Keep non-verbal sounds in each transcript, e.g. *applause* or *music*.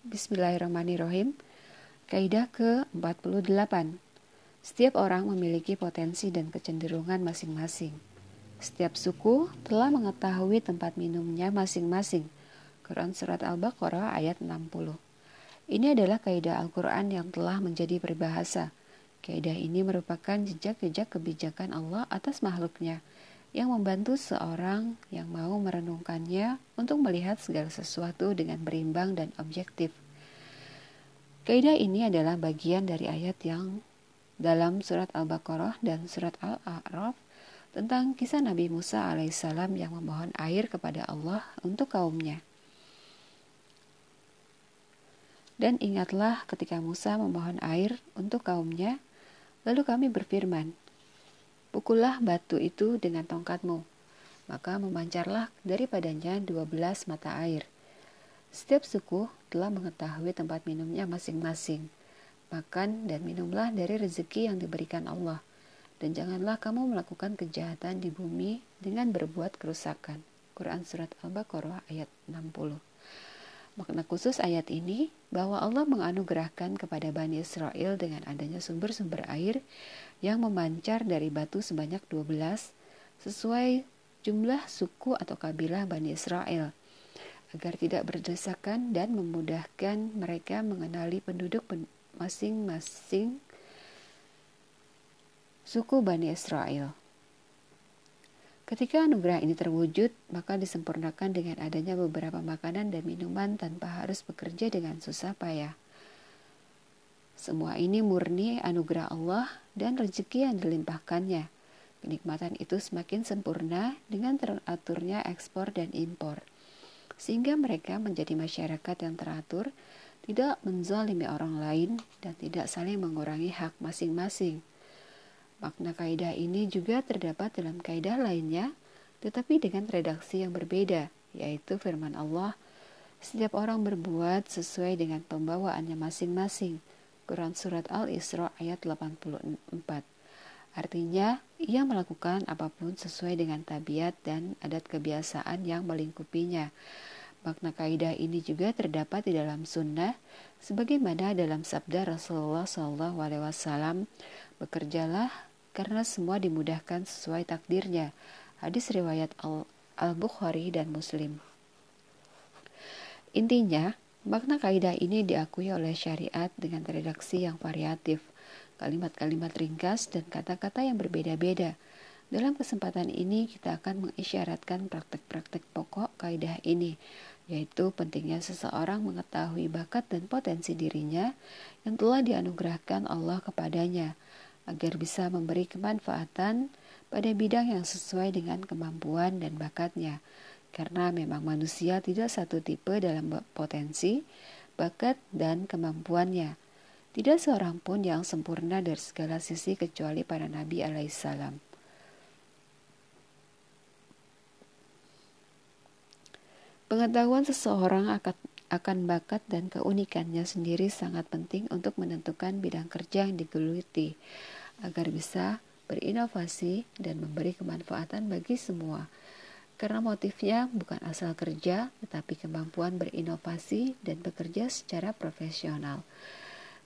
Bismillahirrahmanirrahim. Kaidah ke-48. Setiap orang memiliki potensi dan kecenderungan masing-masing. Setiap suku telah mengetahui tempat minumnya masing-masing. Quran Surat Al-Baqarah ayat 60 Ini adalah kaidah Al-Quran yang telah menjadi peribahasa. Kaidah ini merupakan jejak-jejak kebijakan Allah atas makhluknya yang membantu seorang yang mau merenungkannya untuk melihat segala sesuatu dengan berimbang dan objektif. Kaidah ini adalah bagian dari ayat yang dalam surat Al-Baqarah dan surat Al-A'raf tentang kisah Nabi Musa alaihissalam yang memohon air kepada Allah untuk kaumnya. Dan ingatlah ketika Musa memohon air untuk kaumnya, lalu kami berfirman, Pukullah batu itu dengan tongkatmu, maka memancarlah daripadanya dua belas mata air. Setiap suku telah mengetahui tempat minumnya masing-masing. Makan dan minumlah dari rezeki yang diberikan Allah. Dan janganlah kamu melakukan kejahatan di bumi dengan berbuat kerusakan. Quran Surat Al-Baqarah ayat 60 Makna khusus ayat ini bahwa Allah menganugerahkan kepada Bani Israel dengan adanya sumber-sumber air yang memancar dari batu sebanyak 12 sesuai jumlah suku atau kabilah Bani Israel agar tidak berdesakan dan memudahkan mereka mengenali penduduk masing-masing suku Bani Israel. Ketika anugerah ini terwujud, maka disempurnakan dengan adanya beberapa makanan dan minuman tanpa harus bekerja dengan susah payah. Semua ini murni anugerah Allah dan rezeki yang dilimpahkannya. Kenikmatan itu semakin sempurna dengan teraturnya ekspor dan impor. Sehingga mereka menjadi masyarakat yang teratur, tidak menzalimi orang lain, dan tidak saling mengurangi hak masing-masing. Makna kaidah ini juga terdapat dalam kaidah lainnya, tetapi dengan redaksi yang berbeda, yaitu firman Allah, setiap orang berbuat sesuai dengan pembawaannya masing-masing. Quran Surat Al-Isra ayat 84 Artinya, ia melakukan apa pun sesuai dengan tabiat dan adat kebiasaan yang melingkupinya. Makna kaidah ini juga terdapat di dalam sunnah, sebagaimana dalam sabda Rasulullah SAW, bekerjalah karena semua dimudahkan sesuai takdirnya. Hadis riwayat Al-Bukhari dan Muslim. Intinya, makna kaidah ini diakui oleh syariat dengan redaksi yang variatif, kalimat-kalimat ringkas dan kata-kata yang berbeda-beda. Dalam kesempatan ini kita akan mengisyaratkan praktek-praktek pokok kaidah ini, yaitu pentingnya seseorang mengetahui bakat dan potensi dirinya yang telah dianugerahkan Allah kepadanya – agar bisa memberi kemanfaatan pada bidang yang sesuai dengan kemampuan dan bakatnya. Karena memang manusia tidak satu tipe dalam potensi, bakat, dan kemampuannya. Tidak seorang pun yang sempurna dari segala sisi kecuali para nabi alaihissalam. Pengetahuan seseorang akan akan bakat dan keunikannya sendiri sangat penting untuk menentukan bidang kerja yang digeluti agar bisa berinovasi dan memberi kemanfaatan bagi semua. Karena motifnya bukan asal kerja, tetapi kemampuan berinovasi dan bekerja secara profesional.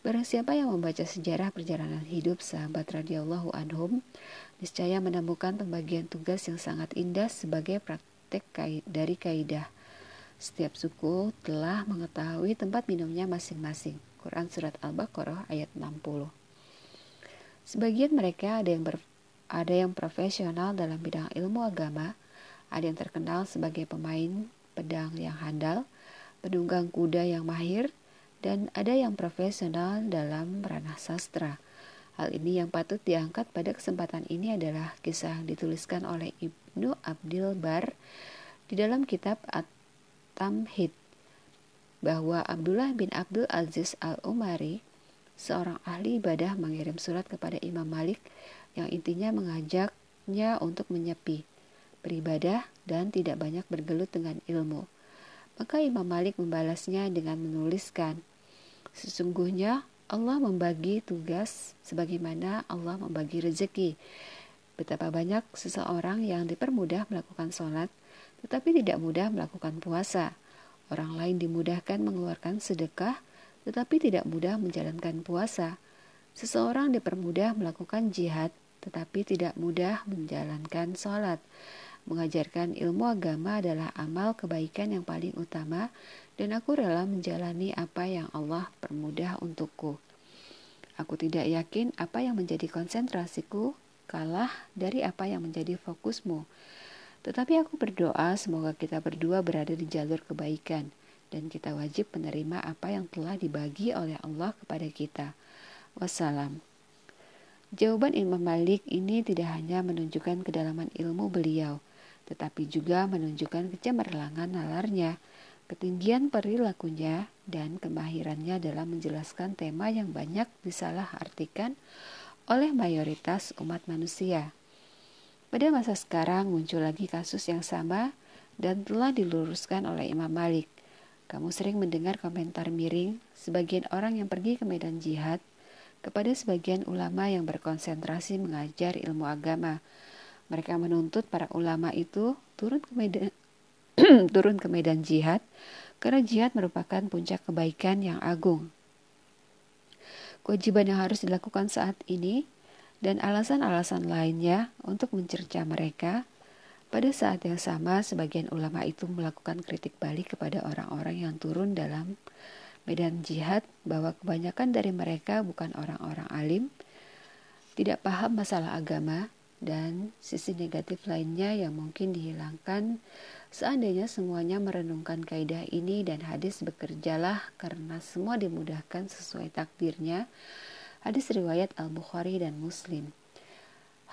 Barang siapa yang membaca sejarah perjalanan hidup sahabat radhiyallahu anhum, niscaya menemukan pembagian tugas yang sangat indah sebagai praktek dari kaidah setiap suku telah mengetahui tempat minumnya masing-masing. Quran Surat Al-Baqarah ayat 60 Sebagian mereka ada yang ber, ada yang profesional dalam bidang ilmu agama, ada yang terkenal sebagai pemain pedang yang handal, penunggang kuda yang mahir, dan ada yang profesional dalam ranah sastra. Hal ini yang patut diangkat pada kesempatan ini adalah kisah yang dituliskan oleh Ibnu Abdil Bar di dalam kitab At Tamhid bahwa Abdullah bin Abdul Aziz al-Umari, seorang ahli ibadah mengirim surat kepada Imam Malik yang intinya mengajaknya untuk menyepi, beribadah, dan tidak banyak bergelut dengan ilmu. Maka Imam Malik membalasnya dengan menuliskan, Sesungguhnya Allah membagi tugas sebagaimana Allah membagi rezeki. Betapa banyak seseorang yang dipermudah melakukan sholat, tetapi tidak mudah melakukan puasa. Orang lain dimudahkan mengeluarkan sedekah, tetapi tidak mudah menjalankan puasa. Seseorang dipermudah melakukan jihad, tetapi tidak mudah menjalankan sholat. Mengajarkan ilmu agama adalah amal kebaikan yang paling utama, dan aku rela menjalani apa yang Allah permudah untukku. Aku tidak yakin apa yang menjadi konsentrasiku kalah dari apa yang menjadi fokusmu. Tetapi aku berdoa semoga kita berdua berada di jalur kebaikan dan kita wajib menerima apa yang telah dibagi oleh Allah kepada kita. Wassalam. Jawaban Imam Malik ini tidak hanya menunjukkan kedalaman ilmu beliau, tetapi juga menunjukkan kecemerlangan nalarnya, ketinggian perilakunya, dan kemahirannya dalam menjelaskan tema yang banyak disalahartikan oleh mayoritas umat manusia. Pada masa sekarang muncul lagi kasus yang sama dan telah diluruskan oleh Imam Malik. Kamu sering mendengar komentar miring sebagian orang yang pergi ke medan jihad kepada sebagian ulama yang berkonsentrasi mengajar ilmu agama. Mereka menuntut para ulama itu turun ke medan *clears throat* turun ke medan jihad karena jihad merupakan puncak kebaikan yang agung. Kewajiban yang harus dilakukan saat ini dan alasan-alasan lainnya untuk mencerca mereka. Pada saat yang sama, sebagian ulama itu melakukan kritik balik kepada orang-orang yang turun dalam medan jihad bahwa kebanyakan dari mereka bukan orang-orang alim, tidak paham masalah agama, dan sisi negatif lainnya yang mungkin dihilangkan seandainya semuanya merenungkan kaidah ini dan hadis bekerjalah karena semua dimudahkan sesuai takdirnya Hadis riwayat Al-Bukhari dan Muslim.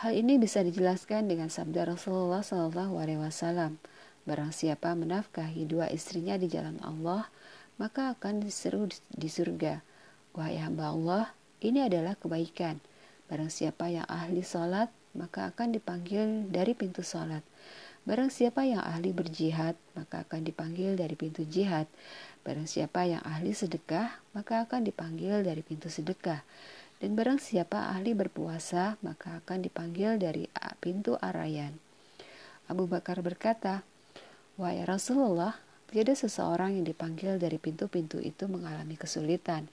Hal ini bisa dijelaskan dengan sabda Rasulullah Shallallahu Alaihi Wasallam. Barang siapa menafkahi dua istrinya di jalan Allah, maka akan diseru di surga. Wahai hamba Allah, ini adalah kebaikan. Barang siapa yang ahli sholat, maka akan dipanggil dari pintu sholat. Barang siapa yang ahli berjihad, maka akan dipanggil dari pintu jihad. Barang siapa yang ahli sedekah, maka akan dipanggil dari pintu sedekah. Dan barang siapa ahli berpuasa, maka akan dipanggil dari pintu arayan. Abu Bakar berkata, Wahai Rasulullah, tiada seseorang yang dipanggil dari pintu-pintu itu mengalami kesulitan.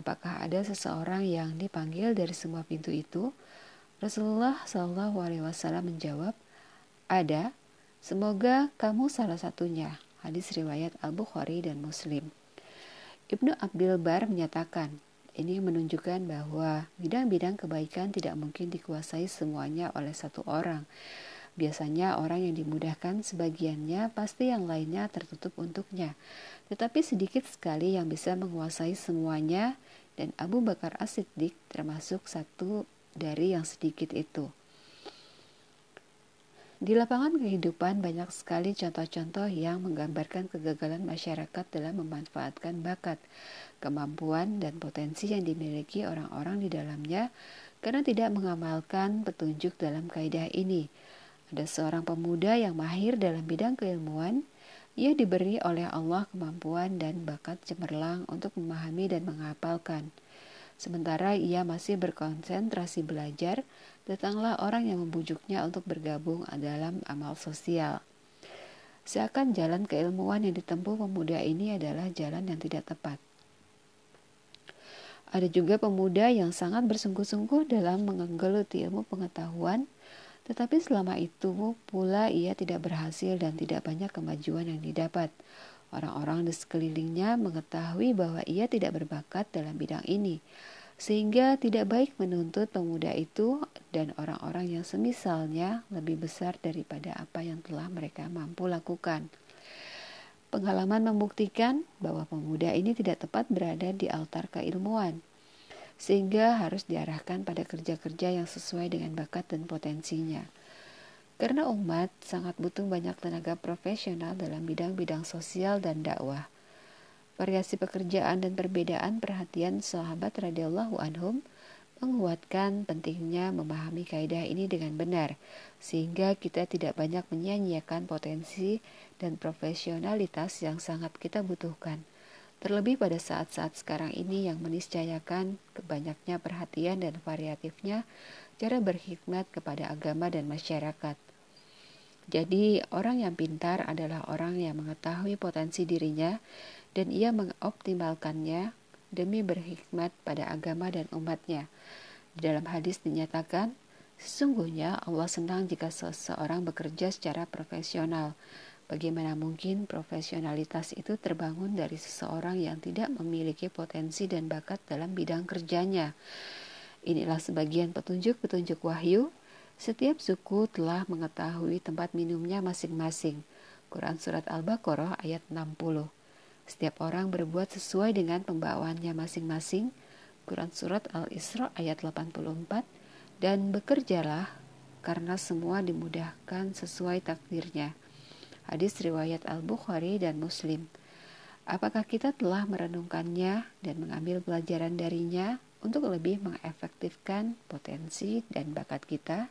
Apakah ada seseorang yang dipanggil dari semua pintu itu? Rasulullah Shallallahu Alaihi Wasallam menjawab, ada. Semoga kamu salah satunya. Hadis riwayat Al Bukhari dan Muslim. Ibnu Abdul Bar menyatakan, ini menunjukkan bahwa bidang-bidang kebaikan tidak mungkin dikuasai semuanya oleh satu orang. Biasanya orang yang dimudahkan sebagiannya pasti yang lainnya tertutup untuknya. Tetapi sedikit sekali yang bisa menguasai semuanya dan Abu Bakar As-Siddiq termasuk satu dari yang sedikit itu. Di lapangan kehidupan banyak sekali contoh-contoh yang menggambarkan kegagalan masyarakat dalam memanfaatkan bakat, kemampuan, dan potensi yang dimiliki orang-orang di dalamnya karena tidak mengamalkan petunjuk dalam kaidah ini. Ada seorang pemuda yang mahir dalam bidang keilmuan, ia diberi oleh Allah kemampuan dan bakat cemerlang untuk memahami dan menghafalkan. Sementara ia masih berkonsentrasi belajar, datanglah orang yang membujuknya untuk bergabung dalam amal sosial. Seakan jalan keilmuan yang ditempuh pemuda ini adalah jalan yang tidak tepat. Ada juga pemuda yang sangat bersungguh-sungguh dalam menggeluti ilmu pengetahuan, tetapi selama itu pula ia tidak berhasil dan tidak banyak kemajuan yang didapat. Orang-orang di sekelilingnya mengetahui bahwa ia tidak berbakat dalam bidang ini, sehingga tidak baik menuntut pemuda itu dan orang-orang yang semisalnya lebih besar daripada apa yang telah mereka mampu lakukan. Pengalaman membuktikan bahwa pemuda ini tidak tepat berada di altar keilmuan, sehingga harus diarahkan pada kerja-kerja yang sesuai dengan bakat dan potensinya. Karena umat sangat butuh banyak tenaga profesional dalam bidang-bidang sosial dan dakwah. Variasi pekerjaan dan perbedaan perhatian sahabat radhiyallahu anhum menguatkan pentingnya memahami kaidah ini dengan benar, sehingga kita tidak banyak menyia-nyiakan potensi dan profesionalitas yang sangat kita butuhkan. Terlebih pada saat-saat sekarang ini yang meniscayakan kebanyaknya perhatian dan variatifnya cara berhikmat kepada agama dan masyarakat. Jadi, orang yang pintar adalah orang yang mengetahui potensi dirinya dan ia mengoptimalkannya demi berhikmat pada agama dan umatnya. Di dalam hadis dinyatakan, sesungguhnya Allah senang jika seseorang bekerja secara profesional. Bagaimana mungkin profesionalitas itu terbangun dari seseorang yang tidak memiliki potensi dan bakat dalam bidang kerjanya? Inilah sebagian petunjuk-petunjuk wahyu setiap suku telah mengetahui tempat minumnya masing-masing. Quran Surat Al-Baqarah ayat 60 Setiap orang berbuat sesuai dengan pembawaannya masing-masing. Quran Surat Al-Isra ayat 84 Dan bekerjalah karena semua dimudahkan sesuai takdirnya. Hadis riwayat Al-Bukhari dan Muslim. Apakah kita telah merenungkannya dan mengambil pelajaran darinya untuk lebih mengefektifkan potensi dan bakat kita?